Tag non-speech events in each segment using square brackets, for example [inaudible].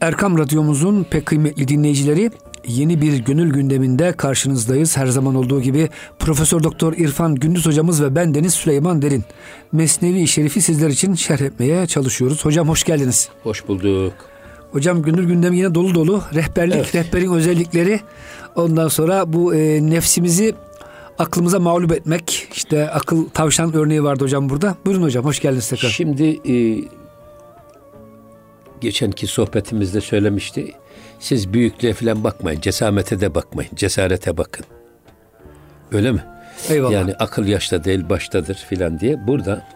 Erkam Radyomuzun pek kıymetli dinleyicileri yeni bir gönül gündeminde karşınızdayız. Her zaman olduğu gibi Profesör Doktor İrfan Gündüz hocamız ve ben Deniz Süleyman Derin. Mesnevi Şerif'i sizler için şerh etmeye çalışıyoruz. Hocam hoş geldiniz. Hoş bulduk. Hocam gönül gündemi yine dolu dolu. Rehberlik, evet. rehberin özellikleri. Ondan sonra bu e, nefsimizi aklımıza mağlup etmek. İşte akıl tavşan örneği vardı hocam burada. Buyurun hocam hoş geldiniz tekrar. Şimdi e, geçenki sohbetimizde söylemişti. Siz büyüklüğe falan bakmayın. Cesamete de bakmayın. Cesarete bakın. Öyle mi? Eyvallah. Yani akıl yaşta değil baştadır filan diye. Burada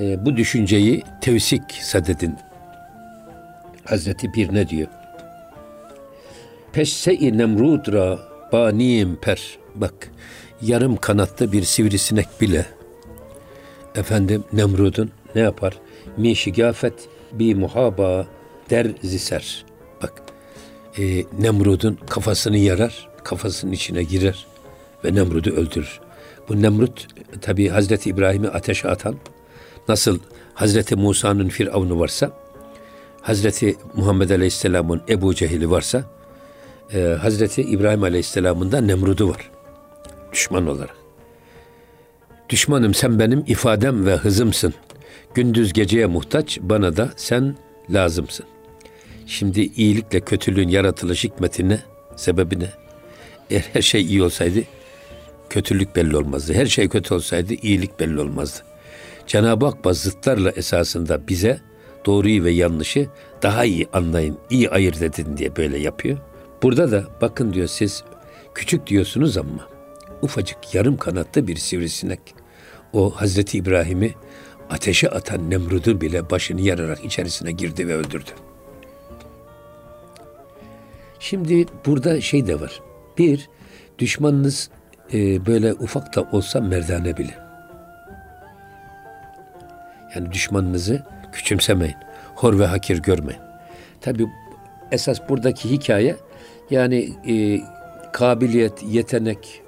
e, bu düşünceyi tevsik sadedin. Hazreti Bir ne diyor? Pesse-i nemrudra baniyim per. Bak yarım kanatlı bir sivrisinek bile efendim Nemrud'un ne yapar? Mi şigafet bi muhaba der ziser. Bak e, Nemrud'un kafasını yarar, kafasının içine girer ve Nemrud'u öldürür. Bu Nemrut tabi Hazreti İbrahim'i ateşe atan, nasıl Hazreti Musa'nın Firavun'u varsa, Hazreti Muhammed Aleyhisselam'ın Ebu Cehil'i varsa, e, Hazreti İbrahim Aleyhisselam'ın da Nemrud'u var. Düşman olarak. Düşmanım sen benim ifadem ve hızımsın. Gündüz geceye muhtaç, bana da sen lazımsın. Şimdi iyilikle kötülüğün yaratılış hikmeti ne? Sebebi ne? Eğer her şey iyi olsaydı kötülük belli olmazdı. Her şey kötü olsaydı iyilik belli olmazdı. Cenab-ı Hak bazıtlarla esasında bize doğruyu ve yanlışı daha iyi anlayın, iyi ayırt edin diye böyle yapıyor. Burada da bakın diyor siz küçük diyorsunuz ama ufacık yarım kanatlı bir sivrisinek o Hazreti İbrahim'i ateşe atan Nemrud'u bile başını yararak içerisine girdi ve öldürdü. Şimdi burada şey de var. Bir, düşmanınız e, böyle ufak da olsa merdane bile. Yani düşmanınızı küçümsemeyin. Hor ve hakir görmeyin. Tabi esas buradaki hikaye yani e, kabiliyet, yetenek,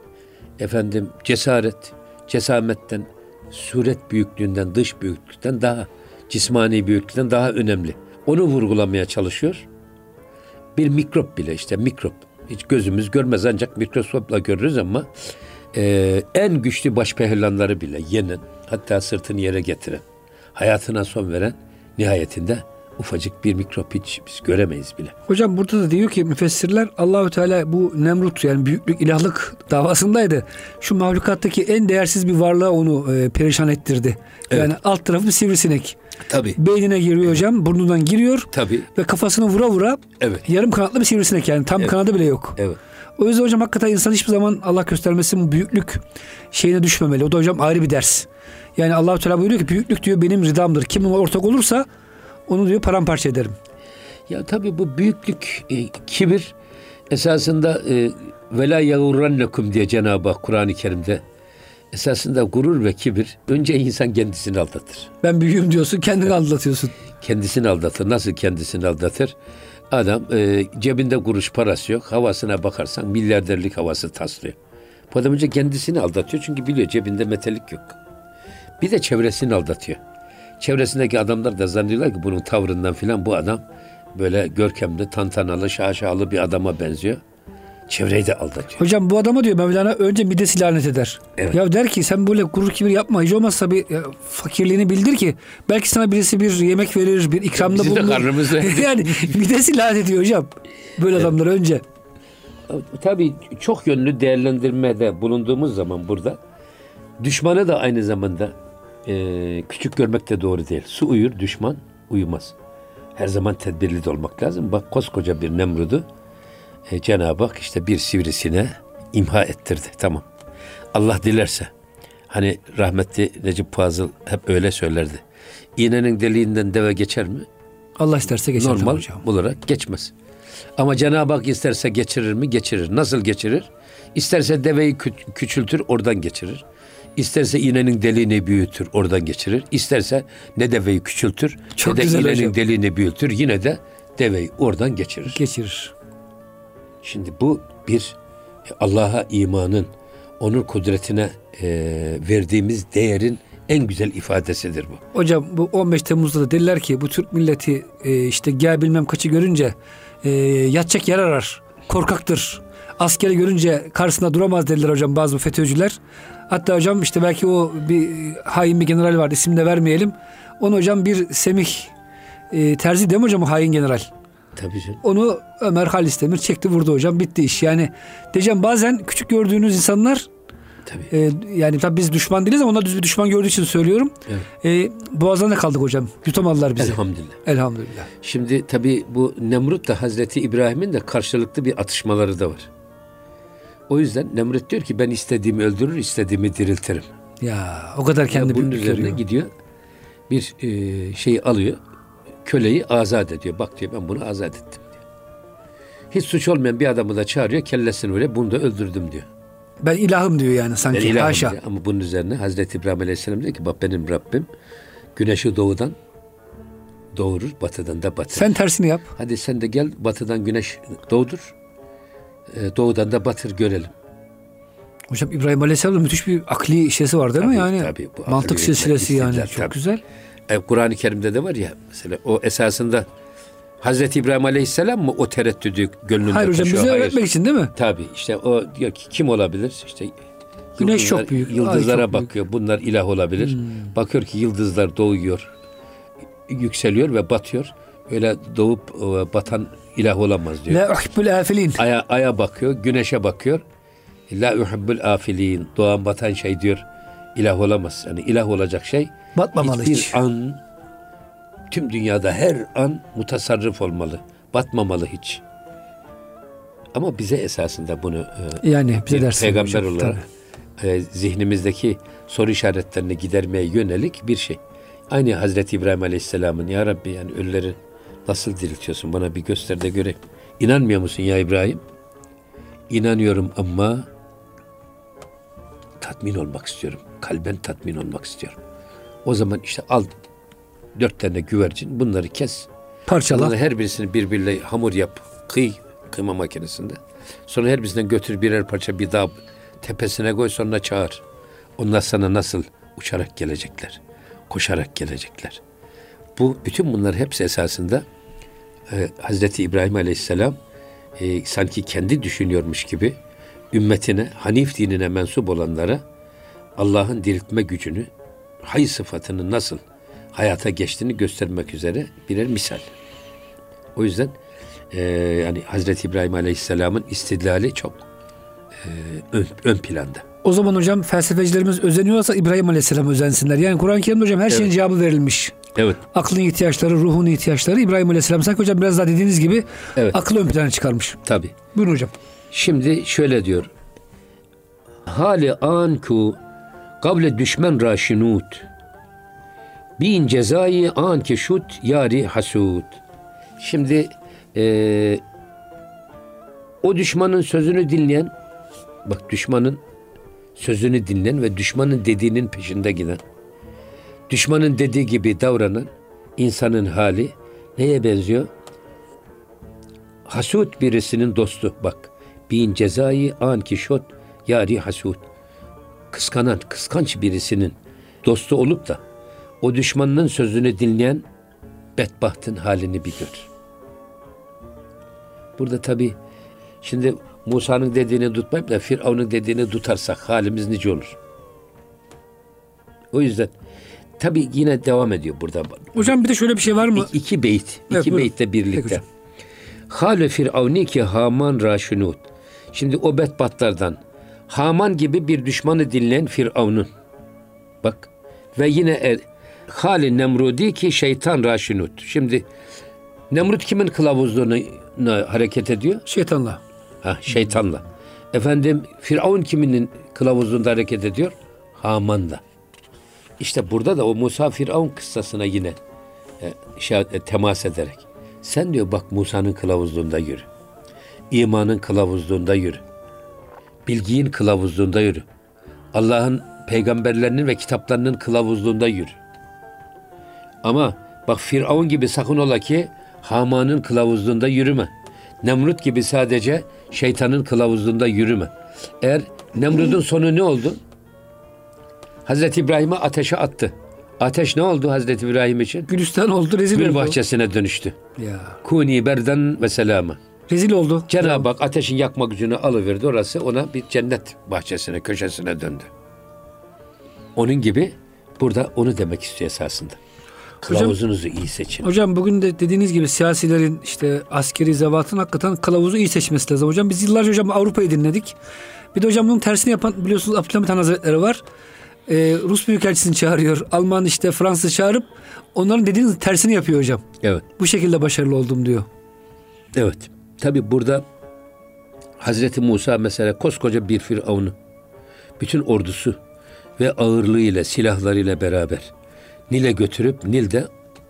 efendim cesaret, cesametten, suret büyüklüğünden, dış büyüklükten daha cismani büyüklükten daha önemli. Onu vurgulamaya çalışıyor. Bir mikrop bile işte mikrop. Hiç gözümüz görmez ancak mikroskopla görürüz ama e, en güçlü baş pehlivanları bile yenen, hatta sırtını yere getiren, hayatına son veren nihayetinde ufacık bir mikrop hiç biz göremeyiz bile. Hocam burada da diyor ki müfessirler Allahü Teala bu Nemrut yani büyüklük ilahlık davasındaydı. Şu mahlukattaki en değersiz bir varlığa onu e, perişan ettirdi. Evet. Yani alt tarafı bir sivrisinek. Tabii. Beynine giriyor hocam, burnundan giriyor. Tabii. Ve kafasını vura vura evet. yarım kanatlı bir sivrisinek yani tam evet. kanadı bile yok. Evet. O yüzden hocam hakikaten insan hiçbir zaman Allah göstermesin bu büyüklük şeyine düşmemeli. O da hocam ayrı bir ders. Yani Allah Teala buyuruyor ki büyüklük diyor benim ridamdır. Kim ortak olursa onu diyor paramparça ederim. Ya tabii bu büyüklük, e, kibir esasında e, vela yagurrannekum diye Cenab-ı Hak Kur'an-ı Kerim'de esasında gurur ve kibir önce insan kendisini aldatır. Ben büyüğüm diyorsun kendini aldatıyorsun. Kendisini aldatır. Nasıl kendisini aldatır? Adam e, cebinde kuruş parası yok. Havasına bakarsan milyarderlik havası taslıyor. Bu adam önce kendisini aldatıyor çünkü biliyor cebinde metalik yok. Bir de çevresini aldatıyor. Çevresindeki adamlar da zannediyorlar ki bunun tavrından filan bu adam böyle görkemli, tantanalı, şaşalı bir adama benziyor. Çevreyi de aldatıyor. Hocam bu adama diyor Mevlana önce midesi lanet eder. Evet. Ya der ki sen böyle gurur kibir yapma. Hiç olmazsa bir ya, fakirliğini bildir ki belki sana birisi bir yemek verir, bir ikramda bulunur. Bizim de karnımız [laughs] Yani midesi lanet ediyor hocam. Böyle evet. adamlar önce. Tabii çok yönlü değerlendirmede bulunduğumuz zaman burada düşmanı da aynı zamanda e, küçük görmek de doğru değil. Su uyur, düşman uyumaz. Her zaman tedbirli de olmak lazım. Bak koskoca bir Nemrud'u e, Cenab-ı Hak işte bir sivrisine imha ettirdi. Tamam. Allah dilerse. Hani rahmetli Necip Fazıl hep öyle söylerdi. İğnenin deliğinden deve geçer mi? Allah isterse geçer. Normal hocam. olarak geçmez. Ama Cenab-ı Hak isterse geçirir mi? Geçirir. Nasıl geçirir? İsterse deveyi küçültür, oradan geçirir. İsterse iğnenin deliğini büyütür, oradan geçirir. İsterse ne deveyi küçültür, Çok ne de iğnenin hocam. deliğini büyütür, yine de deveyi oradan geçirir. Geçirir. Şimdi bu bir Allah'a imanın, onun kudretine e, verdiğimiz değerin en güzel ifadesidir bu. Hocam bu 15 Temmuz'da da dediler ki bu Türk milleti e, işte gel bilmem kaçı görünce e, yatacak yer arar. Korkaktır. Askeri görünce karşısında duramaz dediler hocam bazı FETÖ'cüler. Hatta hocam işte belki o bir hain bir general vardı isim de vermeyelim. Onu hocam bir Semih e, Terzi değil mi hocam o hain general? Tabii canım. Onu Ömer Halis Demir çekti vurdu hocam bitti iş. Yani diyeceğim bazen küçük gördüğünüz insanlar Tabii. e, yani tabii biz düşman değiliz ama onlar düz bir düşman gördüğü için söylüyorum. Evet. E, boğazlarına kaldık hocam. Yutamadılar bizi. Elhamdülillah. Elhamdülillah. Şimdi tabii bu Nemrut da Hazreti İbrahim'in de karşılıklı bir atışmaları da var. O yüzden Nemrut diyor ki ben istediğimi öldürür, istediğimi diriltirim. Ya o kadar kendi bunun üzerine görüyor. gidiyor. Bir e, şeyi alıyor. Köleyi azat ediyor. Bak diyor ben bunu azat ettim diyor. Hiç suç olmayan bir adamı da çağırıyor. Kellesini böyle bunu da öldürdüm diyor. Ben ilahım diyor yani Ben sanki. ilahım Haşa. diyor. Ama bunun üzerine Hazreti İbrahim Aleyhisselam diyor ki bak benim Rabbim güneşi doğudan doğurur, batıdan da batırır. Sen tersini yap. Hadi sen de gel batıdan güneş doğdur. E, Doğudan da batır görelim. Hocam İbrahim Aleyhisselam'ın müthiş bir akli şeysi var değil mi Tabii, yani? tabii. Bu Mantık silsilesi yani. Çok tabii. güzel. E, Kur'an-ı Kerim'de de var ya mesela o esasında Hazreti İbrahim Aleyhisselam mı o tereddüdü gönlünde Hayır hocam bize öğretmek için değil mi? Tabii işte o diyor ki kim olabilir? İşte Güneş yıldızlar- çok büyük, ay Yıldızlara çok büyük. bakıyor. Bunlar ilah olabilir. Hmm. Bakıyor ki yıldızlar doğuyor, yükseliyor ve batıyor. Öyle doğup e, batan ilah olamaz diyor. La uhibbul afilin. Aya, aya bakıyor, güneşe bakıyor. La uhibbul afilin. Doğan batan şey diyor. ilah olamaz. Yani ilah olacak şey Batmamalı hiçbir hiç. an tüm dünyada her an mutasarrıf olmalı. Batmamalı hiç. Ama bize esasında bunu e, Yani bize dersin. peygamber hocam, olarak tabii. e, zihnimizdeki soru işaretlerini gidermeye yönelik bir şey. Aynı Hazreti İbrahim Aleyhisselam'ın ya Rabbi yani ölüleri nasıl diriltiyorsun bana bir göster de göreyim. İnanmıyor musun ya İbrahim? İnanıyorum ama tatmin olmak istiyorum. Kalben tatmin olmak istiyorum. O zaman işte al dört tane güvercin bunları kes. Parçala. Bunların her birisini birbiriyle hamur yap. Kıy kıyma makinesinde. Sonra her birisinden götür birer parça bir dağ tepesine koy sonra çağır. Onlar sana nasıl uçarak gelecekler. Koşarak gelecekler. Bu bütün bunlar hepsi esasında e, Hazreti İbrahim Aleyhisselam e, sanki kendi düşünüyormuş gibi ümmetine, Hanif dinine mensup olanlara Allah'ın diriltme gücünü, hay sıfatını nasıl hayata geçtiğini göstermek üzere birer misal. O yüzden e, yani Hazreti İbrahim Aleyhisselam'ın istidlali çok e, ön, ön planda. O zaman hocam felsefecilerimiz özeniyorsa İbrahim Aleyhisselam özensinler. Yani Kur'an-ı Kerim'de hocam her şeyin Evet. cevabı verilmiş. Evet. Aklın ihtiyaçları, ruhun ihtiyaçları İbrahim Aleyhisselam sanki hocam biraz daha dediğiniz gibi Evet. akıl ön plana çıkarmış. Tabi. Buyurun hocam. Şimdi şöyle diyor. Hali an ku kable düşmen raşinut. Bin cezayı an ki şut yari hasud. Şimdi eee, o düşmanın sözünü dinleyen bak düşmanın sözünü dinleyen ve düşmanın dediğinin peşinde giden düşmanın dediği gibi davranan insanın hali neye benziyor? Hasut birisinin dostu bak. Bin cezayı an ki şot yari hasut. Kıskanan, kıskanç birisinin dostu olup da o düşmanının sözünü dinleyen bedbahtın halini bir gör. Burada tabi şimdi Musa'nın dediğini tutmayıp da Firavun'un dediğini tutarsak halimiz nice olur. O yüzden tabi yine devam ediyor burada. Hocam bir de şöyle bir şey var mı? İ- iki beyt, Evet, iki buyurun. beytle Peki birlikte. Hale firavni ki Haman raşinut. Şimdi o bedbahtlardan Haman gibi bir düşmanı dinleyen Firavun'un. Bak ve yine er, Hali Nemrudi ki şeytan raşinut. Şimdi Nemrut kimin kılavuzluğuna hareket ediyor? Şeytanla. Ha, şeytanla. Efendim Firavun kiminin kılavuzluğunda hareket ediyor? Haman'la. İşte burada da o Musa Firavun kıssasına yine e, şey, e, temas ederek. Sen diyor bak Musa'nın kılavuzluğunda yürü. İmanın kılavuzluğunda yürü. Bilginin kılavuzluğunda yürü. Allah'ın peygamberlerinin ve kitaplarının kılavuzluğunda yürü. Ama bak Firavun gibi sakın ola ki Haman'ın kılavuzluğunda yürüme. Nemrut gibi sadece şeytanın kılavuzluğunda yürüme. Eğer Nemrut'un sonu ne oldu? Hazreti İbrahim'i ateşe attı. Ateş ne oldu Hazreti İbrahim için? Gülistan oldu, rezil Gül oldu. bahçesine dönüştü. Ya. Kuni berden ve selamı. Rezil oldu. Cenab-ı Hak ateşin yakma gücünü alıverdi. Orası ona bir cennet bahçesine, köşesine döndü. Onun gibi burada onu demek istiyor esasında. Kılavuzunuzu iyi seçin. Hocam bugün de dediğiniz gibi siyasilerin işte askeri zevatın hakikaten kılavuzu iyi seçmesi lazım. Hocam biz yıllarca hocam Avrupa'yı dinledik. Bir de hocam bunun tersini yapan biliyorsunuz Abdülhamit Han Hazretleri var. Ee, Rus Büyükelçisini çağırıyor. Alman işte Fransız çağırıp onların dediğiniz tersini yapıyor hocam. Evet. Bu şekilde başarılı oldum diyor. Evet. Tabi burada Hazreti Musa mesela koskoca bir firavunu bütün ordusu ve ağırlığıyla silahlarıyla beraber Nil'e götürüp Nil'de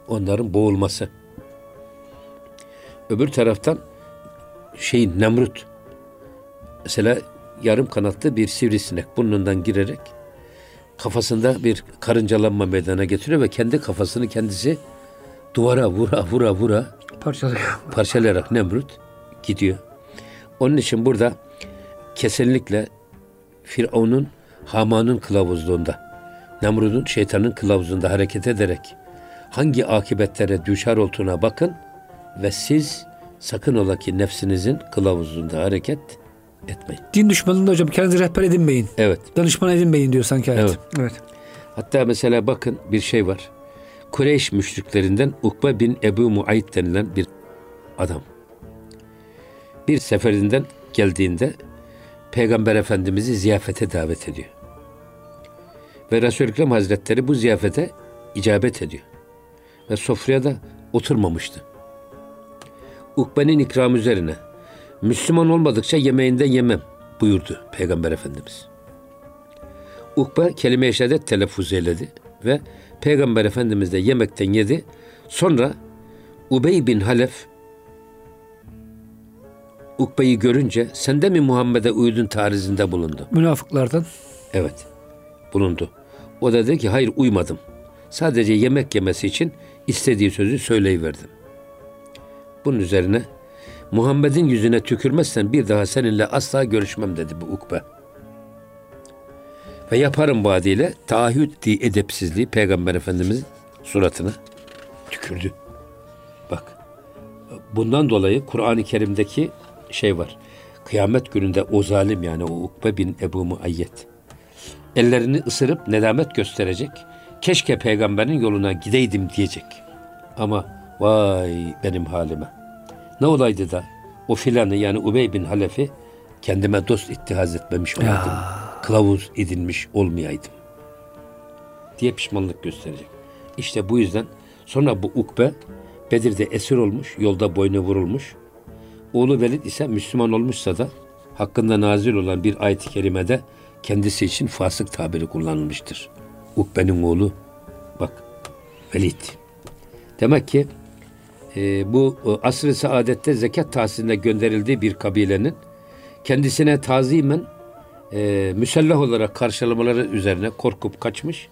onların boğulması. Öbür taraftan şey Nemrut mesela yarım kanatlı bir sivrisinek burnundan girerek kafasında bir karıncalanma meydana getiriyor ve kendi kafasını kendisi duvara vura vura vura Parçalıyor. parçalayarak Nemrut gidiyor. Onun için burada kesinlikle Firavun'un Haman'ın kılavuzluğunda, Nemrut'un şeytanın kılavuzunda hareket ederek hangi akibetlere düşer olduğuna bakın ve siz sakın ola ki nefsinizin kılavuzluğunda hareket etmeyin. Din düşmanında hocam kendinizi rehber edinmeyin. Evet. Danışman edinmeyin diyor sanki ayet. Evet. evet. Hatta mesela bakın bir şey var. Kureyş müşriklerinden Ukbe bin Ebu Muayt denilen bir adam. Bir seferinden geldiğinde Peygamber Efendimiz'i ziyafete davet ediyor. Ve Resul-i Ekrem Hazretleri bu ziyafete icabet ediyor. Ve sofraya da oturmamıştı. Ukbe'nin ikramı üzerine Müslüman olmadıkça yemeğinden yemem buyurdu Peygamber Efendimiz. Ukbe kelime-i şehadet telaffuz eyledi ve Peygamber Efendimiz de yemekten yedi. Sonra Ubey bin Halef Ukbe'yi görünce sen de mi Muhammed'e uydun tarizinde bulundu? Münafıklardan. Evet bulundu. O da dedi ki hayır uymadım. Sadece yemek yemesi için istediği sözü söyleyiverdim. Bunun üzerine Muhammed'in yüzüne tükürmezsen bir daha seninle asla görüşmem dedi bu Ukbe. Ve yaparım vaadiyle taahhüt edepsizliği Peygamber Efendimizin suratına tükürdü. Bak bundan dolayı Kur'an-ı Kerim'deki şey var. Kıyamet gününde o zalim yani o Ukbe bin Ebu Muayyet ellerini ısırıp nedamet gösterecek. Keşke peygamberin yoluna gideydim diyecek. Ama vay benim halime. Ne olaydı da o filanı yani Ubey bin Halef'i kendime dost ittihaz etmemiş olaydım. Kılavuz edinmiş olmayaydım. Diye pişmanlık gösterecek. İşte bu yüzden sonra bu Ukbe Bedir'de esir olmuş, yolda boynu vurulmuş. Oğlu Velid ise Müslüman olmuşsa da hakkında nazil olan bir ayet-i kerimede kendisi için fasık tabiri kullanılmıştır. Ukbe'nin oğlu bak Velid. Demek ki e, bu e, asr-ı saadette zekat tahsiline gönderildiği bir kabilenin kendisine tazimen e, müsellah olarak karşılamaları üzerine korkup kaçmış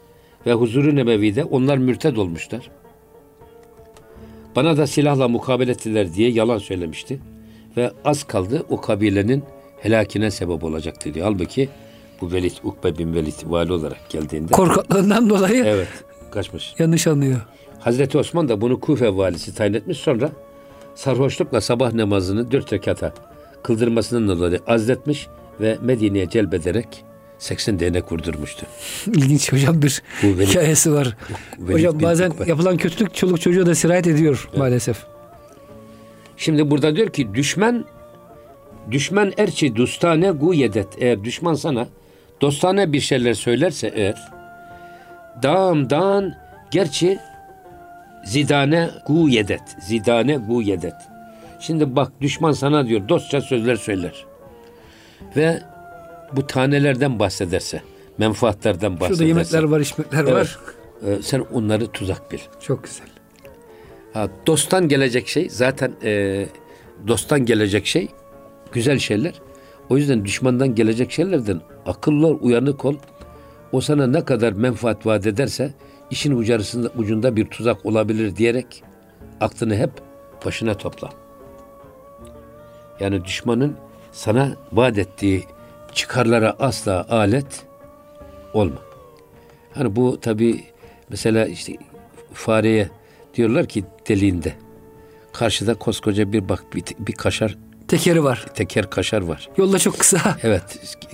ve huzuru nebevide onlar mürted olmuşlar. Bana da silahla mukabele ettiler diye yalan söylemişti. Ve az kaldı o kabilenin helakine sebep olacaktı diyor. Halbuki bu Velid, Ukbe bin Velid vali olarak geldiğinde Korkaklığından dolayı evet kaçmış. yanlış anlıyor. Hazreti Osman da bunu Kufe valisi tayin etmiş. Sonra sarhoşlukla sabah namazını dört rekata kıldırmasının dolayı azletmiş ve Medine'ye celbederek 80 değnek vurdurmuştu. İlginç hocam bir Bu Velid- hikayesi var. Velid hocam bazen Ukbe. yapılan kötülük çoluk çocuğa da sirayet ediyor maalesef. Şimdi burada diyor ki düşman düşman erçi dostane gu yedet. Eğer düşman sana dostane bir şeyler söylerse eğer dağım dağın gerçi zidane gu yedet. Zidane gu yedet. Şimdi bak düşman sana diyor dostça sözler söyler. Ve bu tanelerden bahsederse, menfaatlerden bahsederse. Şurada yemekler var, içmekler Evet. var. e, sen onları tuzak bil. Çok güzel. Ha, dosttan gelecek şey zaten e, dosttan gelecek şey güzel şeyler. O yüzden düşmandan gelecek şeylerden akıllı ol, uyanık ol. O sana ne kadar menfaat vaat ederse işin ucarısında, ucunda bir tuzak olabilir diyerek aklını hep başına topla. Yani düşmanın sana vaat ettiği çıkarlara asla alet olma. Hani bu tabi mesela işte fareye diyorlar ki deliğinde karşıda koskoca bir bak bir, bir kaşar Tekeri var. teker kaşar var. Yolda çok kısa. [laughs] Evet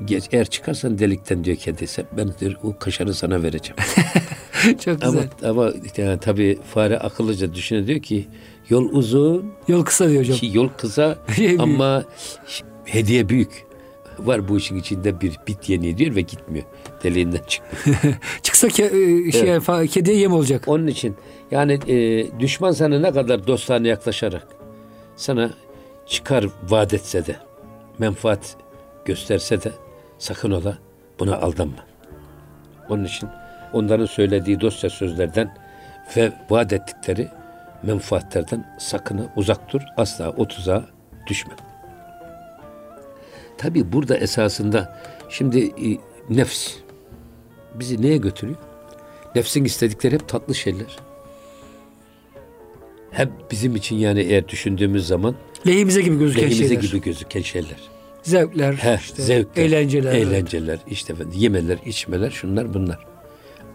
geç, eğer çıkarsan delikten diyor kedisi ben diyor, o kaşarı sana vereceğim. [laughs] çok ama güzel. ama yani, tabii fare akıllıca düşünüyor diyor ki yol uzun Yol kısa diyor hocam. ki yol kısa [laughs] ama hediye büyük. Var bu işin içinde bir bit yeni diyor ve gitmiyor. Deliğinden çıkmıyor. Çıksa ke, şey, fa- kediye yem olacak. Onun için yani e, düşman sana ne kadar dostlarına yaklaşarak sana çıkar vaat etse de menfaat gösterse de sakın ola buna aldanma. Onun için onların söylediği dostça sözlerden ve vaat ettikleri menfaatlerden sakın ha uzak dur. Asla o tuzağa düşme. Tabi burada esasında şimdi e, nefs bizi neye götürüyor? Nefsin istedikleri hep tatlı şeyler. Hep bizim için yani eğer düşündüğümüz zaman Lehimize gibi gözüken lehimize şeyler. gibi gözüken şeyler. Zevkler, Heh, işte, zevkler, eğlenceler. eğlenceler, işte efendim, yemeler, içmeler, şunlar bunlar.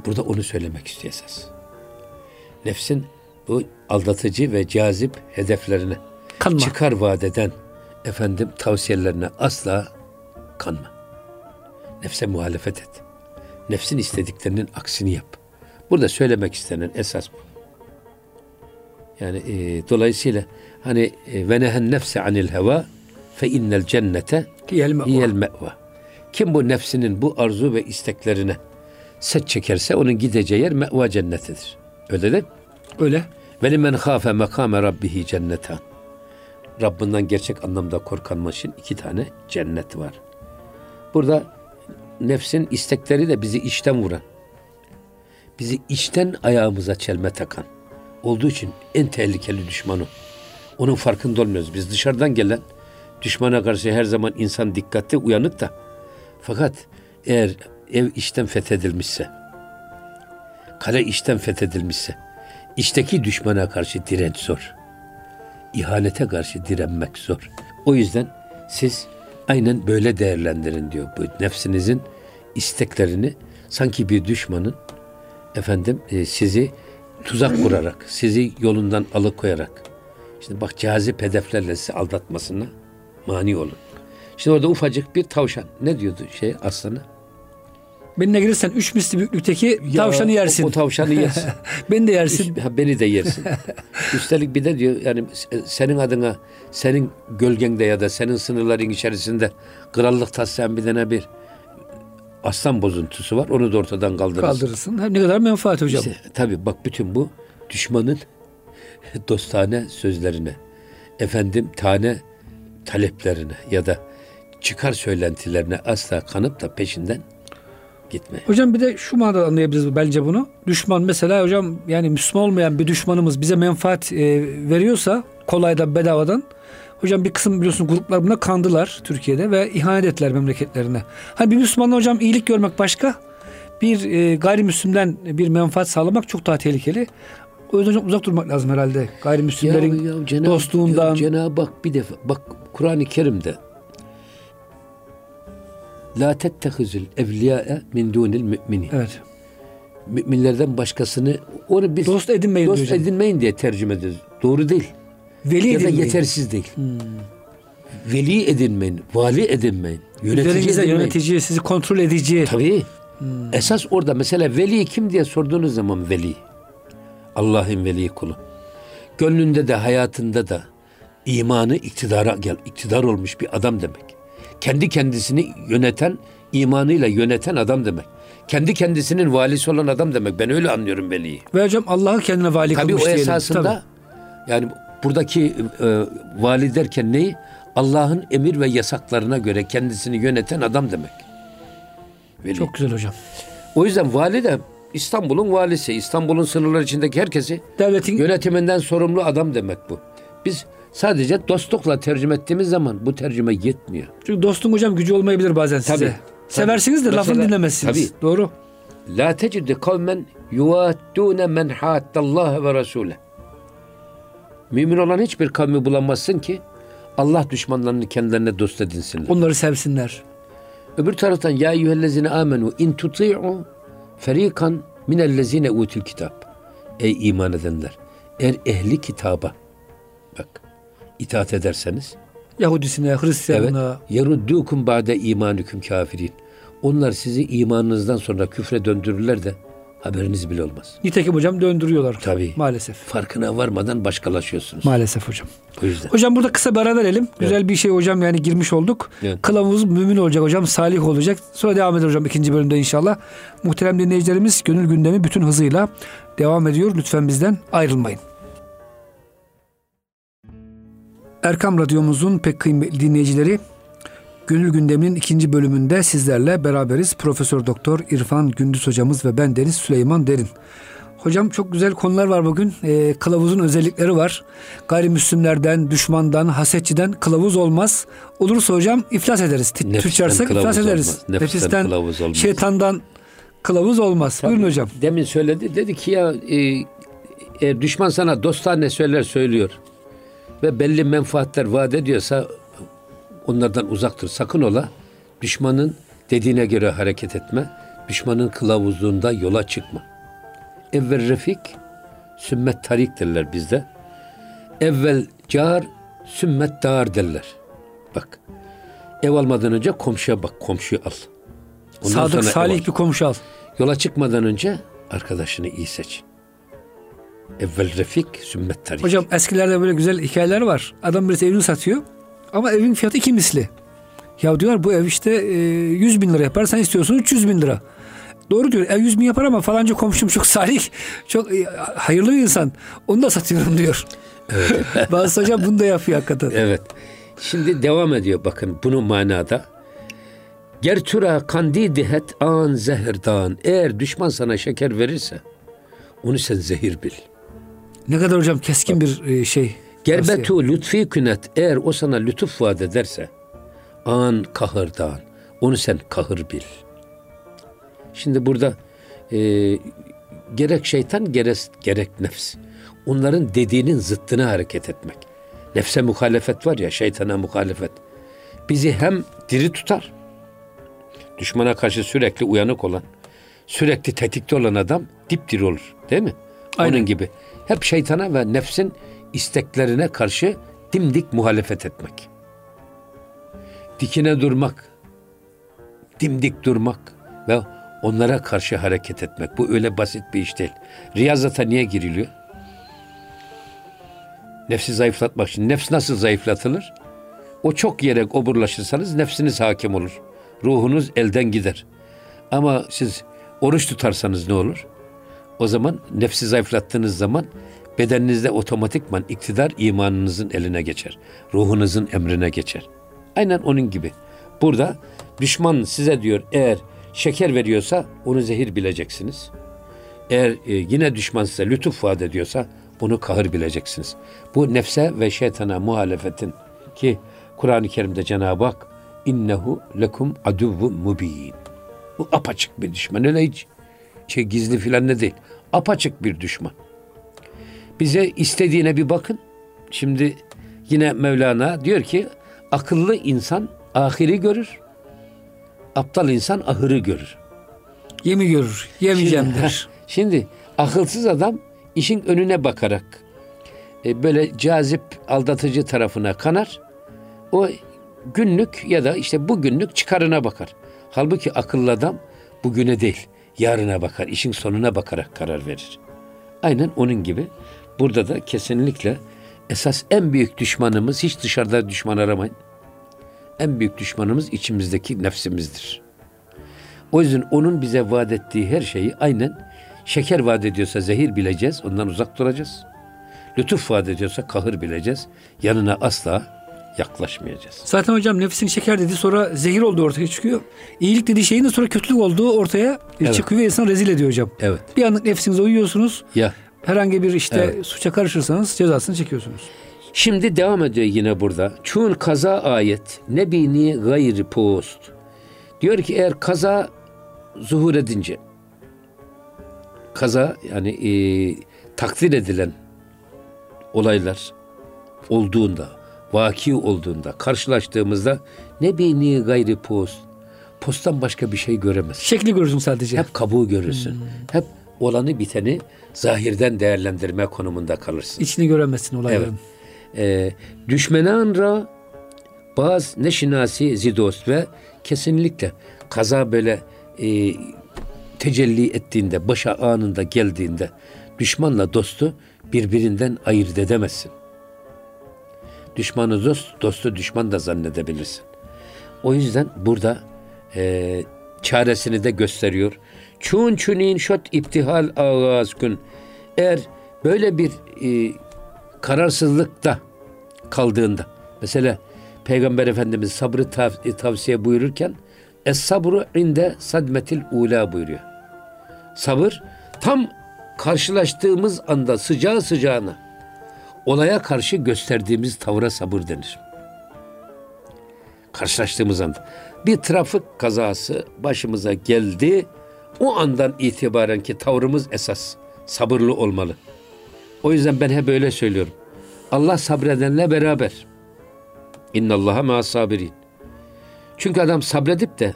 Burada onu söylemek istiyor esas. Nefsin bu aldatıcı ve cazip hedeflerine Kanma. çıkar vaat eden efendim tavsiyelerine asla kanma. Nefse muhalefet et. Nefsin istediklerinin aksini yap. Burada söylemek istenen esas bu. Yani e, dolayısıyla hani e, ve nehen nefse anil heva fe innel cennete hiyel me'va. Kim bu nefsinin bu arzu ve isteklerine set çekerse onun gideceği yer me'va cennetidir. Öyle değil mi? Öyle. Ve limen khafe makame rabbihi cennetan. Rabbinden gerçek anlamda korkanma için iki tane cennet var. Burada nefsin istekleri de bizi içten vuran, bizi içten ayağımıza çelme takan olduğu için en tehlikeli düşmanı. Onun farkında olmuyoruz. Biz dışarıdan gelen düşmana karşı her zaman insan dikkatli, uyanık da. Fakat eğer ev içten fethedilmişse, kale içten fethedilmişse, içteki düşmana karşı direnç zor. İhanete karşı direnmek zor. O yüzden siz aynen böyle değerlendirin diyor bu nefsinizin isteklerini sanki bir düşmanın efendim e, sizi tuzak kurarak, sizi yolundan alıkoyarak şimdi bak cazip hedeflerle sizi aldatmasına mani olun. Şimdi orada ufacık bir tavşan. Ne diyordu şey aslana? Benimle gelirsen üç misli büyüklükteki tavşanı yersin. O, o tavşanı yersin. [laughs] Beni de yersin. Ha, beni de yersin. [laughs] Üstelik bir de diyor yani se- senin adına senin gölgende ya da senin sınırların içerisinde krallık taslayan bir tane bir aslan bozuntusu var. Onu da ortadan kaldırırsın. Kaldırırsın. Ha, Ne kadar menfaat hocam. İşte, tabii bak bütün bu düşmanın [laughs] dostane sözlerine, efendim tane taleplerine ya da çıkar söylentilerine asla kanıp da peşinden gitme. Hocam bir de şu manada anlayabiliriz bence bunu. Düşman mesela hocam yani Müslüman olmayan bir düşmanımız bize menfaat e, veriyorsa kolaydan bedavadan Hocam bir kısım biliyorsun gruplar buna kandılar Türkiye'de ve ihanet ettiler memleketlerine. Hani bir Müslümanla hocam iyilik görmek başka. Bir e, gayrimüslimden bir menfaat sağlamak çok daha tehlikeli. O yüzden hocam uzak durmak lazım herhalde. Gayrimüslimlerin Cenab- dostluğundan. ya Cenab-ı Hak bir defa bak Kur'an-ı Kerim'de La tettehizül evliyâe min dunil müminin. Evet. Müminlerden başkasını onu biz Dost edinmeyin dost diyor edinmeyin diye tercüme ediyoruz. Doğru değil. Veli ya da yetersiz değil. Veli edinmeyin, vali edinmeyin, yönetici Üzerinizde edinmeyin. yönetici, sizi kontrol edici. Tabii. Esas orada mesela veli kim diye sorduğunuz zaman veli. Allah'ın veli kulu. Gönlünde de hayatında da imanı iktidara gel, iktidar olmuş bir adam demek. Kendi kendisini yöneten, imanıyla yöneten adam demek. Kendi kendisinin valisi olan adam demek. Ben öyle anlıyorum veliyi. Ve hocam Allah'ı kendine vali Tabii kılmış o diyelim. esasında Tabii. yani buradaki e, vali derken neyi? Allah'ın emir ve yasaklarına göre kendisini yöneten adam demek. Veli. Çok güzel hocam. O yüzden vali de İstanbul'un valisi, İstanbul'un sınırları içindeki herkesi Devletin yönetiminden sorumlu adam demek bu. Biz sadece dostlukla tercüme ettiğimiz zaman bu tercüme yetmiyor. Çünkü dostun hocam gücü olmayabilir bazen size. Tabii, Seversiniz de tabii. lafını Mesela- dinlemezsiniz. tabii. Doğru. La tecidi kavmen yuvattune men hattallaha ve rasule. Mümin olan hiçbir kavmi bulamazsın ki Allah düşmanlarını kendilerine dost edinsinler. Onları sevsinler. Öbür taraftan ya eyyühellezine amenu in tuti'u Ferikan minellezine utul kitap. Ey iman edenler. Eğer ehli kitaba bak itaat ederseniz Yahudisine, Hristiyanına. Evet. Yeruddukum ba'de imanüküm kafirin. Onlar sizi imanınızdan sonra küfre döndürürler de haberiniz bile olmaz. Nitekim hocam döndürüyorlar. Tabii. Maalesef. Farkına varmadan başkalaşıyorsunuz. Maalesef hocam. O yüzden. Hocam burada kısa bir ara verelim. Güzel bir şey hocam yani girmiş olduk. Evet. Kılavuz mümin olacak hocam. Salih olacak. Sonra devam eder hocam ikinci bölümde inşallah. Muhterem dinleyicilerimiz gönül gündemi bütün hızıyla devam ediyor. Lütfen bizden ayrılmayın. Erkam Radyomuzun pek kıymetli dinleyicileri Gönül Gündemi'nin ikinci bölümünde sizlerle beraberiz. Profesör Doktor İrfan Gündüz hocamız ve ben Deniz Süleyman Derin. Hocam çok güzel konular var bugün. Ee, kılavuzun özellikleri var. Gayrimüslimlerden, düşmandan, hasetçiden kılavuz olmaz. Olursa hocam iflas ederiz. Nefisten kılavuz iflas ederiz. olmaz. Nefisten kılavuz olmaz. şeytandan kılavuz olmaz. Buyurun hocam. Demin söyledi. Dedi ki ya e, eğer düşman sana dostane söyler söylüyor ve belli menfaatler vaat ediyorsa onlardan uzaktır. Sakın ola düşmanın dediğine göre hareket etme. Düşmanın kılavuzluğunda yola çıkma. Evvel refik, sümmet tarik derler bizde. Evvel car, sümmet dar derler. Bak. Ev almadan önce komşuya bak, komşuyu al. Ondan Sadık salih al. bir komşu al. Yola çıkmadan önce arkadaşını iyi seç. Evvel refik, sümmet tarik. Hocam eskilerde böyle güzel hikayeler var. Adam birisi evini satıyor ama evin fiyatı iki misli. Ya diyorlar bu ev işte e, 100 bin lira yapar sen istiyorsun 300 bin lira. Doğru diyor ev 100 bin yapar ama falanca komşum çok salih, çok e, hayırlı bir insan. Onu da satıyorum diyor. Evet. [laughs] Bazı hocam bunu da yapıyor hakikaten. Evet. Şimdi devam ediyor bakın bunu manada. Gertura kandidihet an zehirdan. Eğer düşman sana şeker verirse onu sen zehir bil. Ne kadar hocam keskin bir e, şey. Gerbetu lütfi künet eğer o sana lütuf vaat ederse an kahırdan onu sen kahır bil. Şimdi burada e, gerek şeytan gerek, gerek nefs onların dediğinin zıttına hareket etmek. Nefse muhalefet var ya şeytana muhalefet. Bizi hem diri tutar düşmana karşı sürekli uyanık olan sürekli tetikte olan adam dipdiri olur değil mi? Aynen. Onun gibi. Hep şeytana ve nefsin isteklerine karşı dimdik muhalefet etmek. Dikine durmak, dimdik durmak ve onlara karşı hareket etmek. Bu öyle basit bir iş değil. Riyazata niye giriliyor? Nefsi zayıflatmak için. Nefs nasıl zayıflatılır? O çok yere oburlaşırsanız nefsiniz hakim olur. Ruhunuz elden gider. Ama siz oruç tutarsanız ne olur? O zaman nefsi zayıflattığınız zaman bedeninizde otomatikman iktidar imanınızın eline geçer. Ruhunuzun emrine geçer. Aynen onun gibi. Burada düşman size diyor eğer şeker veriyorsa onu zehir bileceksiniz. Eğer e, yine düşman size lütuf vaat ediyorsa bunu kahır bileceksiniz. Bu nefse ve şeytana muhalefetin ki Kur'an-ı Kerim'de Cenab-ı Hak innehu lekum aduvvun mubin. Bu apaçık bir düşman. Öyle hiç şey gizli filan ne değil. Apaçık bir düşman. Bize istediğine bir bakın. Şimdi yine Mevlana diyor ki akıllı insan ahiri görür. Aptal insan ahırı görür. Yemi görür, yemeyeceğim der. [laughs] Şimdi akılsız adam işin önüne bakarak e, böyle cazip aldatıcı tarafına kanar. O günlük ya da işte bugünlük çıkarına bakar. Halbuki akıllı adam bugüne değil yarına bakar. işin sonuna bakarak karar verir. Aynen onun gibi burada da kesinlikle esas en büyük düşmanımız hiç dışarıda düşman aramayın. En büyük düşmanımız içimizdeki nefsimizdir. O yüzden onun bize vaat ettiği her şeyi aynen şeker vaat ediyorsa zehir bileceğiz, ondan uzak duracağız. Lütuf vaat ediyorsa kahır bileceğiz, yanına asla yaklaşmayacağız. Zaten hocam nefsin şeker dedi sonra zehir olduğu ortaya çıkıyor. İyilik dediği şeyin de sonra kötülük olduğu ortaya Evet. çıkıyor ve insan rezil ediyor hocam. Evet. Bir anlık nefsinize uyuyorsunuz. Ya Herhangi bir işte Evet. suça karışırsanız cezasını çekiyorsunuz. Şimdi devam ediyor yine burada. Çun kaza ayet ne bini gayri post. Diyor ki eğer kaza zuhur edince kaza yani e, takdir edilen olaylar olduğunda, vaki olduğunda, karşılaştığımızda ne bini gayri post. postan başka bir şey göremezsin. Şekli görürsün sadece. Hep kabuğu görürsün. Hep olanı biteni zahirden değerlendirme konumunda kalırsın. İçini göremezsin olayların. Evet. Ee, düşmenan ra bazı neşinasi zidost ve kesinlikle kaza böyle e, tecelli ettiğinde, başa anında geldiğinde düşmanla dostu birbirinden ayırt edemezsin. Düşmanı dost, dostu düşman da zannedebilirsin. O yüzden burada e, çaresini de gösteriyor. Çun çunin şot iptihal ağaz gün. Eğer böyle bir e, kararsızlıkta kaldığında mesela Peygamber Efendimiz sabrı tav- tavsiye buyururken Es sabru inde sadmetil ula buyuruyor. Sabır tam karşılaştığımız anda sıcağı sıcağına olaya karşı gösterdiğimiz tavra sabır denir. Karşılaştığımız anda. Bir trafik kazası başımıza geldi. O andan itibaren ki tavrımız esas sabırlı olmalı. O yüzden ben hep böyle söylüyorum. Allah sabredenle beraber. İnna Allaha ma sabirin. Çünkü adam sabredip de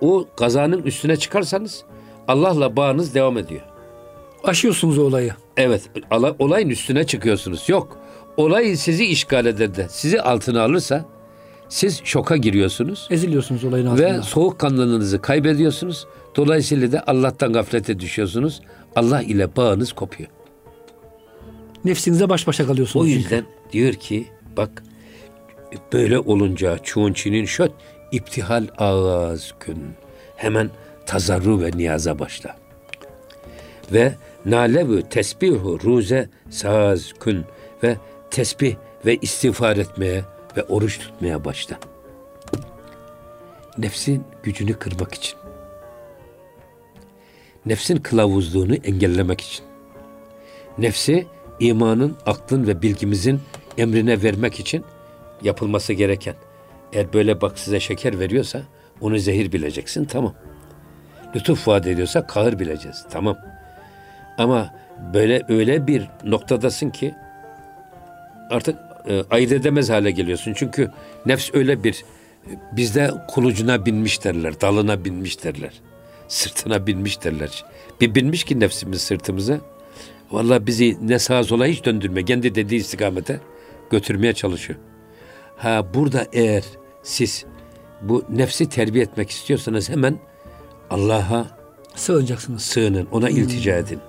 o kazanın üstüne çıkarsanız Allah'la bağınız devam ediyor. Aşıyorsunuz olayı. Evet, olayın üstüne çıkıyorsunuz. Yok, olay sizi işgal eder de sizi altına alırsa siz şoka giriyorsunuz Eziliyorsunuz olayın altında. ve soğukkanlılığınızı kaybediyorsunuz. Dolayısıyla da Allah'tan gaflete düşüyorsunuz. Allah ile bağınız kopuyor. Nefsinize baş başa kalıyorsunuz. O çünkü. yüzden diyor ki bak böyle olunca çuğunçinin şöt iptihal ağız gün. Hemen tazarru ve niyaza başla. Ve nalevü tesbihu ruze saz gün ve tesbih ve istiğfar etmeye ve oruç tutmaya başla. Nefsin gücünü kırmak için. Nefsin kılavuzluğunu engellemek için. Nefsi imanın, aklın ve bilgimizin emrine vermek için yapılması gereken. Eğer böyle bak size şeker veriyorsa onu zehir bileceksin tamam. Lütuf vaat ediyorsa kahır bileceğiz tamam. Ama böyle öyle bir noktadasın ki artık e, ayırt edemez hale geliyorsun. Çünkü nefs öyle bir bizde kulucuna binmiş derler, dalına binmiş derler. Sırtına binmiş derler. Bir binmiş ki nefsimiz sırtımıza. Vallahi bizi ne sağa sola hiç döndürme. Kendi dediği istikamete götürmeye çalışıyor. Ha burada eğer siz bu nefsi terbiye etmek istiyorsanız hemen Allah'a Sığınacaksınız. sığının, ona iltica edin.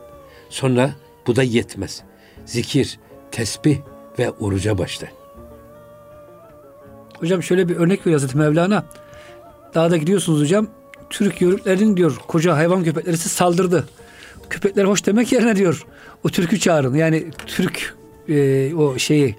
Sonra bu da yetmez. Zikir, tesbih ve oruca başla. Hocam şöyle bir örnek veriyor Hazreti Mevlana. Dağda gidiyorsunuz hocam. Türk yörüklerin diyor koca hayvan köpekleri size saldırdı. Köpekler hoş demek yerine diyor. O türkü çağırın. Yani Türk e, o şeyi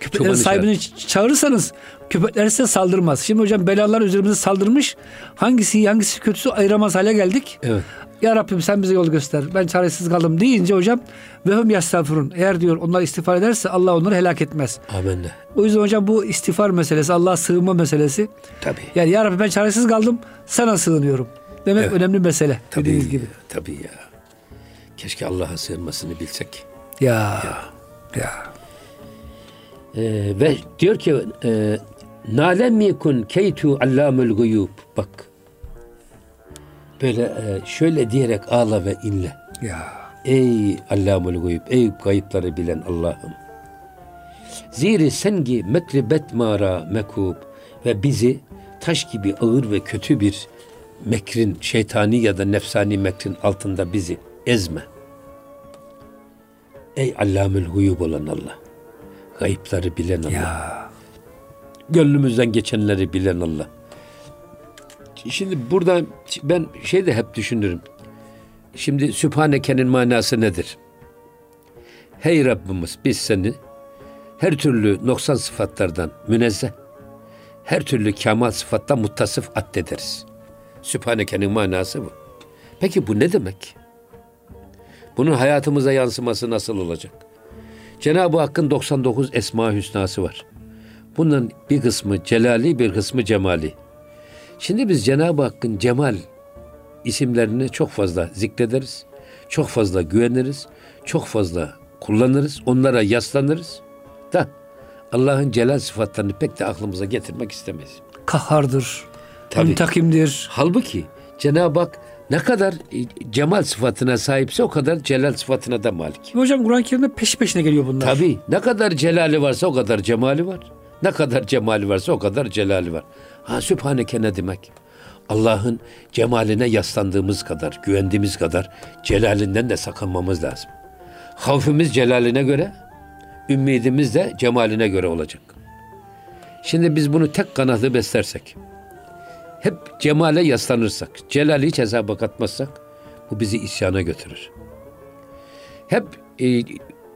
köpeklerin Çobanı sahibini ç- çağırırsanız köpekler size saldırmaz. Şimdi hocam belalar üzerimize saldırmış. Hangisi hangisi kötüsü ayıramaz hale geldik. Evet. Ya Rabbim sen bize yol göster. Ben çaresiz kaldım deyince hocam ve hum yastağfirun. Eğer diyor onlar istiğfar ederse Allah onları helak etmez. Amenna. O yüzden hocam bu istiğfar meselesi, Allah'a sığınma meselesi. Tabii. Yani ya Rabbi ben çaresiz kaldım, sana sığınıyorum. Demek Evet. önemli mesele. Tabii, Dediğiniz gibi. Tabii ya. Keşke Allah'a sığınmasını bilsek. Ya. Ya. Ee, ve diyor ki e, Nalem yekun keytu allamul guyub. Bak. Böyle e, şöyle diyerek ağla ve inle. Ya. Ey allamul guyub. Ey kayıpları bilen Allah'ım. Ziri sengi mekribet mara mekub ve bizi taş gibi ağır ve kötü bir mekrin, şeytani ya da nefsani mekrin altında bizi ezme. Ey allamül guyub olan Allah. Gayıpları bilen Allah. Ya. Gönlümüzden geçenleri bilen Allah. Şimdi burada ben şey de hep düşünürüm. Şimdi Sübhaneke'nin manası nedir? Hey Rabbimiz biz seni her türlü noksan sıfatlardan münezzeh, her türlü kemal sıfattan muttasıf addederiz. Sübhaneke'nin manası bu. Peki bu ne demek? Bunun hayatımıza yansıması nasıl olacak? Cenab-ı Hakk'ın 99 Esma Hüsnası var. Bunun bir kısmı celali, bir kısmı cemali. Şimdi biz Cenab-ı Hakk'ın cemal isimlerini çok fazla zikrederiz. Çok fazla güveniriz. Çok fazla kullanırız. Onlara yaslanırız. Da Allah'ın celal sıfatlarını pek de aklımıza getirmek istemeyiz. Kahhardır. Tabii. Müntakimdir. Halbuki Cenab-ı Hak ne kadar e, cemal sıfatına sahipse o kadar celal sıfatına da malik. Hocam Kur'an-ı Kerim'de peş peşine geliyor bunlar. Tabii ne kadar celali varsa o kadar cemali var. Ne kadar cemali varsa o kadar celali var. Ha Sübhaneke ne demek? Allah'ın cemaline yaslandığımız kadar, güvendiğimiz kadar celalinden de sakınmamız lazım. Havfimiz celaline göre, ümidimiz de cemaline göre olacak. Şimdi biz bunu tek kanatlı beslersek, hep cemale yaslanırsak, celali hiç hesaba katmazsak, bu bizi isyana götürür. Hep e,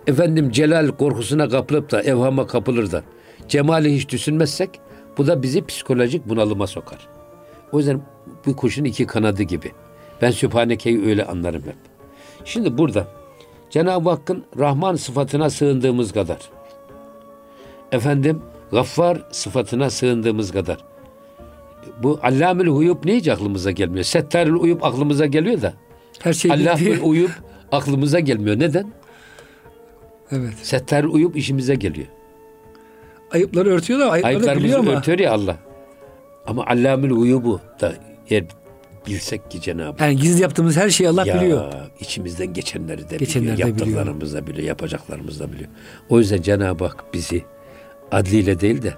efendim celal korkusuna kapılıp da evhama kapılır da cemali hiç düşünmezsek bu da bizi psikolojik bunalıma sokar. O yüzden bu kuşun iki kanadı gibi. Ben Sübhaneke'yi öyle anlarım hep. Şimdi burada Cenab-ı Hakk'ın Rahman sıfatına sığındığımız kadar efendim Gaffar sıfatına sığındığımız kadar bu Allamül Huyub ne hiç aklımıza gelmiyor. Settarül Uyub aklımıza geliyor da Her şey bildiği- Uyub aklımıza gelmiyor. Neden? Evet. Settarül Uyub işimize geliyor. Ayıpları örtüyor da ayıpları da biliyor ama. örtüyor ya Allah. Ama Allamül Uyub'u da eğer bilsek ki Cenab-ı Yani gizli yaptığımız her şeyi Allah ya biliyor. içimizden geçenleri de Geçenleri biliyor. de. Yaptıklarımızı da biliyor. Yapacaklarımızı da biliyor. O yüzden Cenab-ı Hak bizi adliyle değil de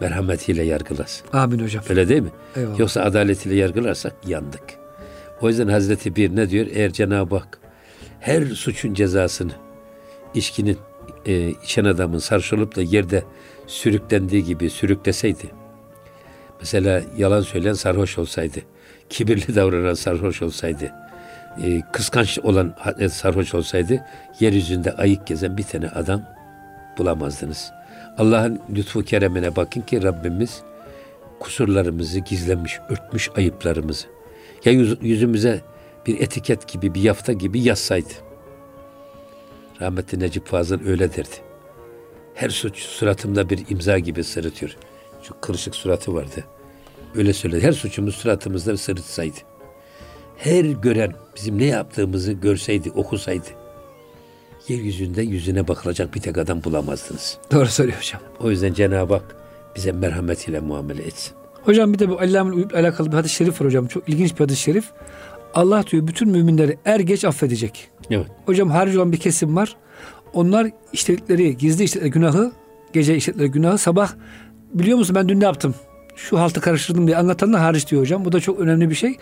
merhametiyle yargılasın. Amin hocam. Öyle değil mi? Eyvallah. Yoksa adaletiyle yargılarsak yandık. O yüzden Hazreti Bir ne diyor? Eğer Cenab-ı Hak her suçun cezasını içkinin e, içen adamın sarhoş olup da yerde sürüklendiği gibi sürükleseydi. Mesela yalan söyleyen sarhoş olsaydı, kibirli [laughs] davranan sarhoş olsaydı, e, kıskanç olan e, sarhoş olsaydı, yeryüzünde ayık gezen bir tane adam bulamazdınız. Allah'ın lütfu keremine bakın ki Rabbimiz kusurlarımızı gizlemiş, örtmüş ayıplarımızı. Ya yüz- yüzümüze bir etiket gibi, bir yafta gibi yazsaydı. Rahmetli Necip Fazıl öyle derdi. Her suç suratımda bir imza gibi sırıtıyor. Şu kırışık suratı vardı. Öyle söyledi. Her suçumuz suratımızda sırıtsaydı. Her gören bizim ne yaptığımızı görseydi, okusaydı. Yeryüzünde yüzüne bakılacak bir tek adam bulamazdınız. Doğru söylüyor hocam. O yüzden Cenab-ı Hak bize merhametiyle muamele etsin. Hocam bir de bu Allamül Uyub'la alakalı bir hadis-i şerif var hocam. Çok ilginç bir hadis-i şerif. Allah diyor bütün müminleri er geç affedecek. Evet. Hocam harici olan bir kesim var. Onlar işledikleri, gizli işledikleri günahı, gece işledikleri günahı sabah biliyor musun ben dün ne yaptım? Şu haltı karıştırdım diye anlatanlar hariç diyor hocam. Bu da çok önemli bir şey.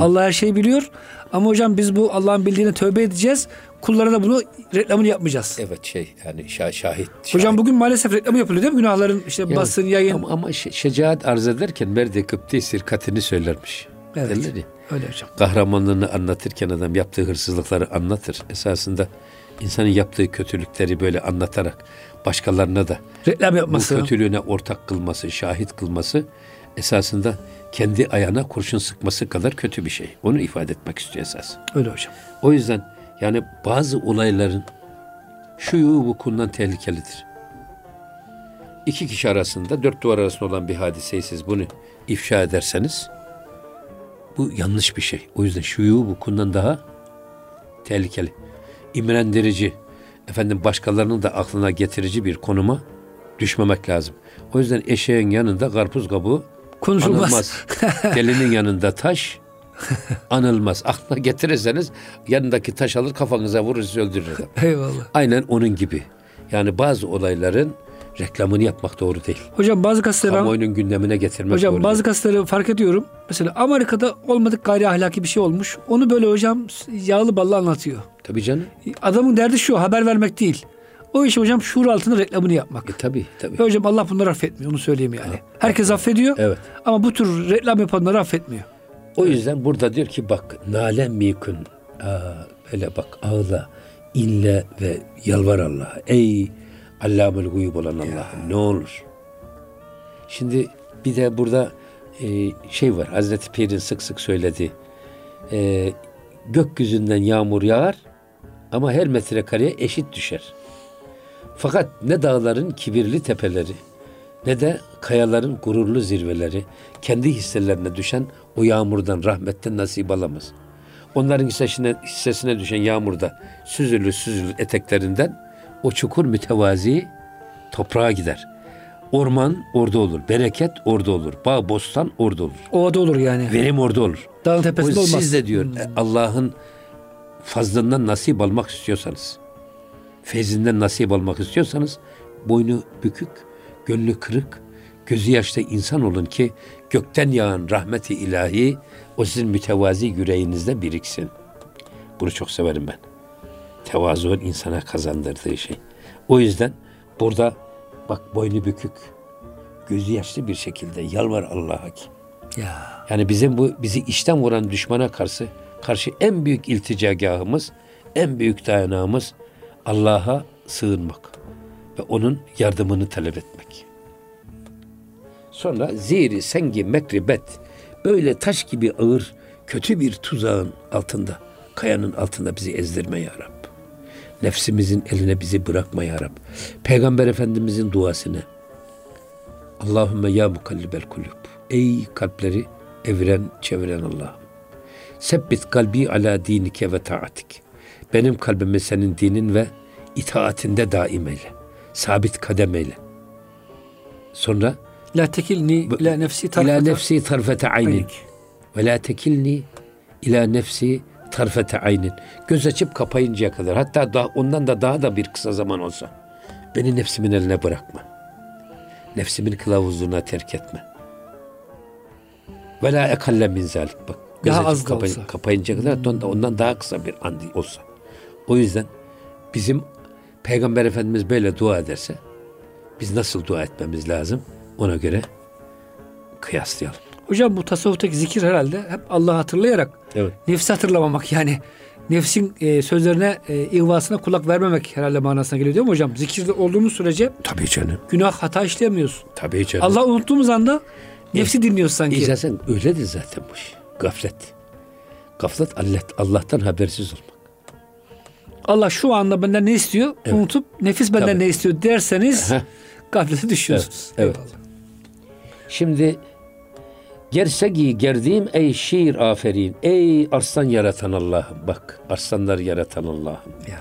Allah her şeyi biliyor. Ama hocam biz bu Allah'ın bildiğine tövbe edeceğiz. Kullara da bunu reklamını yapmayacağız. Evet şey yani şah- şahit. Hocam şahit. bugün maalesef reklamı yapılıyor değil mi? Günahların işte Yani basın, yayın. Ama, ama şe- şecaat arz ederken Merdi Kıpti sirkatini söylermiş. Evet. Derler ya, Öyle hocam. kahramanlığını anlatırken adam yaptığı hırsızlıkları anlatır. Esasında insanın yaptığı kötülükleri böyle anlatarak başkalarına da Reklam bu yapması. kötülüğüne ortak kılması, şahit kılması esasında kendi ayağına kurşun sıkması kadar kötü bir şey. Onu ifade etmek istiyor esas. Öyle hocam. O yüzden yani bazı olayların şu vukuundan tehlikelidir. İki kişi arasında, dört duvar arasında olan bir hadiseyi siz bunu ifşa ederseniz bu yanlış bir şey. O yüzden şu vukuundan daha tehlikeli. İmrendirici, efendim başkalarının da aklına getirici bir konuma düşmemek lazım. O yüzden eşeğin yanında karpuz kabuğu Konuşulmaz. anılmaz. [laughs] Gelinin yanında taş anılmaz. Aklına getirirseniz yanındaki taş alır kafanıza vurur sizi öldürür. Eyvallah. Aynen onun gibi. Yani bazı olayların reklamını yapmak doğru değil. Hocam bazı gazeteler Kamuoyunun gündemine getirmek Hocam doğru bazı değil. gazeteleri fark ediyorum. Mesela Amerika'da olmadık gayri ahlaki bir şey olmuş. Onu böyle hocam yağlı ballı anlatıyor. Tabii canım. Adamın derdi şu haber vermek değil. O iş hocam şuur altında reklamını yapmak. E, tabii tabii. Ve hocam Allah bunları affetmiyor onu söyleyeyim yani. Herkes affediyor Evet. ama bu tür reklam yapanları affetmiyor. O yüzden burada diyor ki bak nalem mikun. Aa, böyle bak ağla, inle ve yalvar Allah'a. Ey Allamül guyub olan Allah'ım ne olur. Şimdi bir de burada e, şey var. Hazreti Pir'in sık sık söylediği. E, gökyüzünden yağmur yağar ama her metrekareye eşit düşer. Fakat ne dağların kibirli tepeleri ne de kayaların gururlu zirveleri kendi hisselerine düşen o yağmurdan, rahmetten nasip alamaz. Onların hissesine, hissesine düşen yağmurda süzülür süzülür eteklerinden o çukur mütevazi toprağa gider. Orman orada olur. Bereket orada olur. Bağ, bostan orada olur. Ovada olur yani. Verim orada olur. Dağın tepesinde O olmaz. Siz de diyor e, Allah'ın fazlından nasip almak istiyorsanız, feyzinden nasip almak istiyorsanız boynu bükük, gönlü kırık, gözü yaşta insan olun ki gökten yağan rahmeti ilahi o sizin mütevazi yüreğinizde biriksin. Bunu çok severim ben. Tevazuun insana kazandırdığı şey. O yüzden burada bak boynu bükük, gözü yaşlı bir şekilde yalvar Allah'a ki Ya. yani bizim bu bizi içten vuran düşmana karşı karşı en büyük ilticagahımız, en büyük dayanağımız Allah'a sığınmak ve onun yardımını talep etmek. Sonra ziri, sengi, mekribet böyle taş gibi ağır kötü bir tuzağın altında, kayanın altında bizi ezdirme ya Rab. Nefsimizin eline bizi bırakma ya Rab. Peygamber Efendimizin duasını Allahümme ya mukallibel kulub. Ey kalpleri eviren çeviren Allah'ım. Sebbit kalbi ala dinike ve taatik. Benim kalbimi senin dinin ve itaatinde daim eyle. Sabit kadem eyle. Sonra La tekilni ila nefsi ila tarfete aynin. aynik. Ve la tekilni ila nefsi tarfete aynin. Göz açıp kapayıncaya kadar hatta daha, ondan da daha da bir kısa zaman olsa beni nefsimin eline bırakma. Nefsimin kılavuzluğuna terk etme. Ve la ekalle min zalik. Bak, göz Daha açıp kapay- olsa. kapayıncaya kadar hatta ondan- ondan daha kısa bir an olsa. O yüzden bizim Peygamber Efendimiz böyle dua ederse biz nasıl dua etmemiz lazım ona göre kıyaslayalım. Hocam bu tasavvuftaki zikir herhalde hep Allah'ı hatırlayarak Evet. nefsi hatırlamamak yani nefsin e, sözlerine, e, ihvasına kulak vermemek herhalde manasına geliyor değil mi hocam? Zikirde olduğumuz sürece Tabii canım. günah hata işleyemiyoruz. Tabii canım. Allah unuttuğumuz anda nefsi dinliyoruz sanki. İzasen öyledir zaten bu iş. Gaflet. Gaflet Allah, Allah'tan habersiz olmak. Allah şu anda benden ne istiyor? Unutup nefis benden Tabii. ne istiyor derseniz gaflete düşüyorsunuz. Evet, evet. Şimdi Gersegi gerdiğim ey şiir aferin. Ey arslan yaratan Allah'ım. Bak arslanlar yaratan Allah'ım. Ya.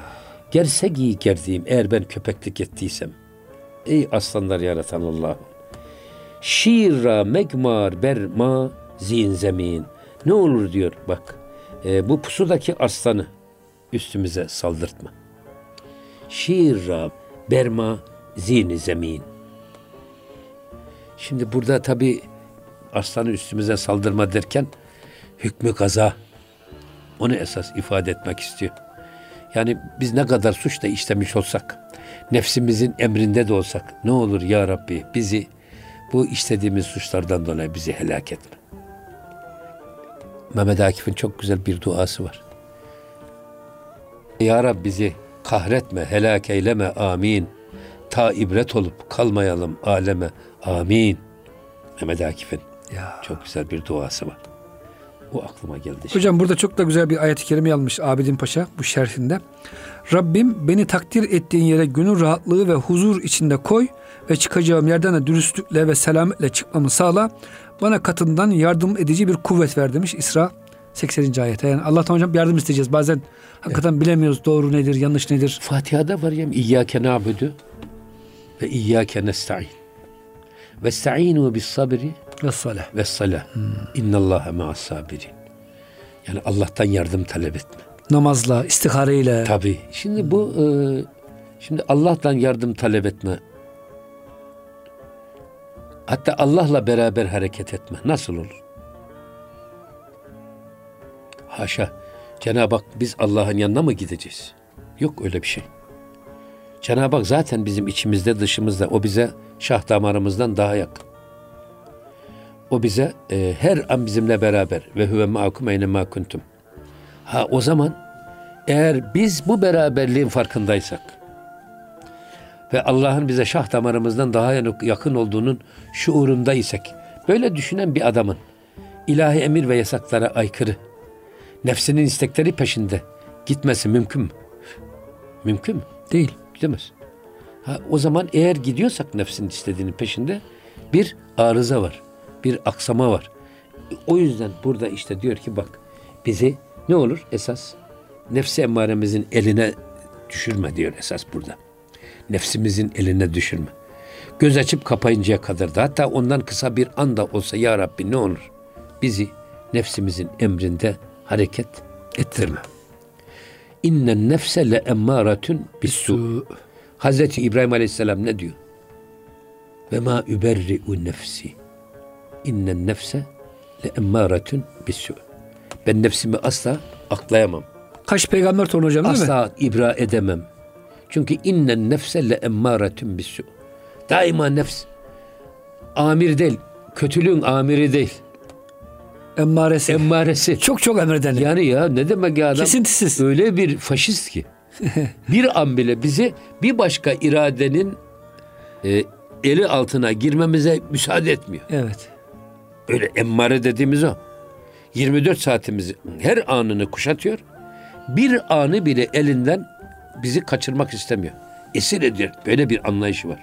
Gersegi gerdiğim eğer ben köpeklik ettiysem. Ey aslanlar yaratan Allah'ım. Şiirra megmar berma zin zemin. Ne olur diyor bak. e, bu pusudaki aslanı üstümüze saldırtma. Şiirra berma zini zemin. Şimdi burada tabi aslanı üstümüze saldırma derken hükmü kaza onu esas ifade etmek istiyor. Yani biz ne kadar suç da işlemiş olsak, nefsimizin emrinde de olsak ne olur ya Rabbi bizi bu işlediğimiz suçlardan dolayı bizi helak etme. Mehmet Akif'in çok güzel bir duası var. Ya Rabbi bizi kahretme, helak eyleme, amin. Ta ibret olup kalmayalım aleme, amin. Mehmet Akif'in Ya. çok güzel bir duası var. O aklıma geldi. şimdi. Hocam burada çok da güzel bir ayet-i kerime yazmış Abidin Paşa bu şerhinde. Rabbim beni takdir ettiğin yere gönül rahatlığı ve huzur içinde koy ve çıkacağım yerden de dürüstlükle ve selametle çıkmamı sağla. Bana katından yardım edici bir kuvvet ver demiş İsra 80. ayete. Yani Allah'tan hocam yardım isteyeceğiz. Bazen hakikaten bilemiyoruz doğru nedir, yanlış nedir. Fatiha'da var ya İyyâke na'budu ve İyyâke nesta'in. Ve sta'inu bis sabri Ve salah. ve salah. İnnallâhe ma'as sabirin. Yani Allah'tan yardım talep etme. Namazla, istihareyle. Tabii. Şimdi bu e, şimdi Allah'tan yardım talep etme. Hatta Allah'la beraber hareket etme. Nasıl olur? Haşa. Cenab-ı Hak biz Allah'ın yanına mı gideceğiz? Yok öyle bir şey. Cenab-ı Hak zaten bizim içimizde dışımızda. O bize şah damarımızdan daha yakın. O bize e, her an bizimle beraber ve huve ma'akum eyne ma kuntum. Ha o zaman eğer biz bu beraberliğin farkındaysak ve Allah'ın bize şah damarımızdan daha yakın olduğunun şuurundaysak böyle düşünen bir adamın ilahi emir ve yasaklara aykırı nefsinin istekleri peşinde gitmesi mümkün mü? Mümkün mü? Değil. Gidemez. Ha, o zaman eğer gidiyorsak nefsin istediğinin peşinde bir arıza var. Bir aksama var. O yüzden burada işte diyor ki bak bizi ne olur esas nefsi emmaremizin eline düşürme diyor esas burada. Nefsimizin eline düşürme. Göz açıp kapayıncaya kadar da hatta ondan kısa bir anda olsa ya Rabbi ne olur bizi nefsimizin emrinde hareket ettirme. İnnen nefse le emmâretun bissu. Hazreti İbrahim Aleyhisselam ne diyor? Ve ma überri'u nefsi. İnnen nefse le emmâretun bissu. Ben nefsimi asla aklayamam. Kaç peygamber torunu hocam değil mi? Asla ibra edemem. Çünkü innen nefse le emmâretun bissu. Daima nefs amir değil, kötülüğün amiri değil. Emmaresi. Emmaresi. çok çok emreden. Yani ya ne demek ya adam? Kesintisiz. Öyle bir faşist ki. [laughs] bir an bile bizi bir başka iradenin e, eli altına girmemize müsaade etmiyor. Evet. Öyle emmare dediğimiz o. 24 saatimizi her anını kuşatıyor. Bir anı bile elinden bizi kaçırmak istemiyor. Esir ediyor. Böyle bir anlayışı var.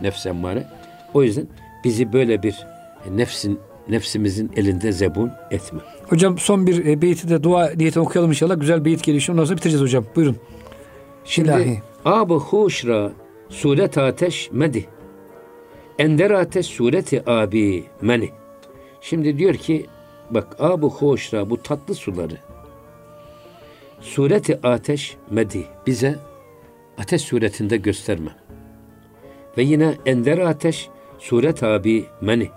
Nefs emmare. O yüzden bizi böyle bir nefsin nefsimizin elinde zebun etme. Hocam son bir e, beyti de dua niyetini okuyalım inşallah. Güzel beyit geliyor. Ondan sonra bitireceğiz hocam. Buyurun. Şimdi İlahi. ab-ı huşra suret ateş medi. Ender ateş sureti abi meni. Şimdi diyor ki bak ab-ı huşra bu tatlı suları sureti ateş medi bize ateş suretinde gösterme. Ve yine ender ateş suret abi meni.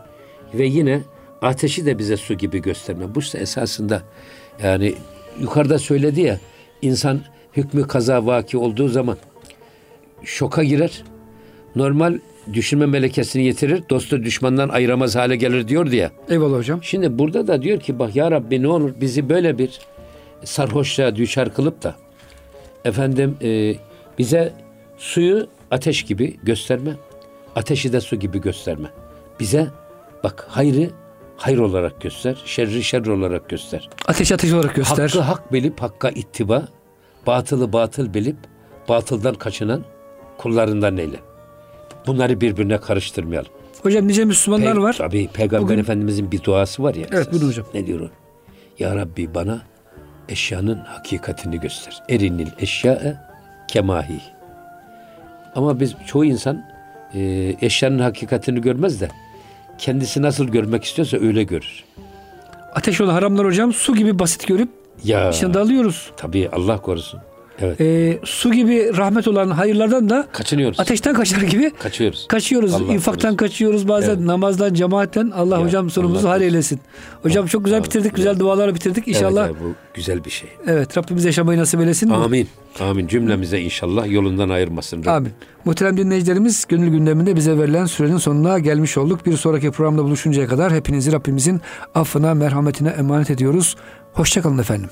Ve yine ateşi de bize su gibi gösterme. Bu ise esasında yani yukarıda söyledi ya insan hükmü kaza vaki olduğu zaman şoka girer. Normal düşünme melekesini yitirir. Dostu düşmandan ayıramaz hale gelir diyor ya. Eyvallah hocam. Şimdi burada da diyor ki bak ya Rabbi ne olur bizi böyle bir sarhoşluğa düşer kılıp da efendim e, bize suyu ateş gibi gösterme. Ateşi de su gibi gösterme. Bize bak hayrı hayır olarak göster. Şerri şer olarak göster. Ateş ateş olarak göster. Hakkı hak bilip hakka ittiba, batılı batıl bilip batıldan kaçınan kullarından eyle. Bunları birbirine karıştırmayalım. Hocam nice Müslümanlar Pe- var. Tabii Peygamber Bugün- Efendimizin bir duası var ya. Evet, esas. buyurun hocam. Ne diyor o? Ya Rabbi bana eşyanın hakikatini göster. Erinil eşyae kemahi. Ama biz çoğu insan e, eşyanın hakikatini görmez de kendisi nasıl görmek istiyorsa öyle görür. Ateş olan haramlar hocam su gibi basit görüp Ya içine dalıyoruz. tabii Allah korusun. Evet. Ee, su gibi rahmet olan hayırlardan da Kaçınıyoruz. ateşten kaçar gibi Kaçıyoruz. kaçıyoruz. Allah İnfaktan korusun. kaçıyoruz bazen Evet. namazdan, cemaatten. Allah Ya, hocam sonumuzu Allah hal eylesin. Hocam çok güzel Allah- bitirdik. Güzel dualarla bitirdik. İnşallah Evet, evet, bu güzel bir şey. evet Rabbimiz yaşamayı nasip eylesin. Amin. Amin. Cümlemize inşallah yolundan ayırmasın. Rabbim. Amin. Muhterem dinleyicilerimiz gönül gündeminde bize verilen sürenin sonuna gelmiş olduk. Bir sonraki programda buluşuncaya kadar hepinizi Rabbimizin affına, merhametine emanet ediyoruz. Hoşçakalın efendim.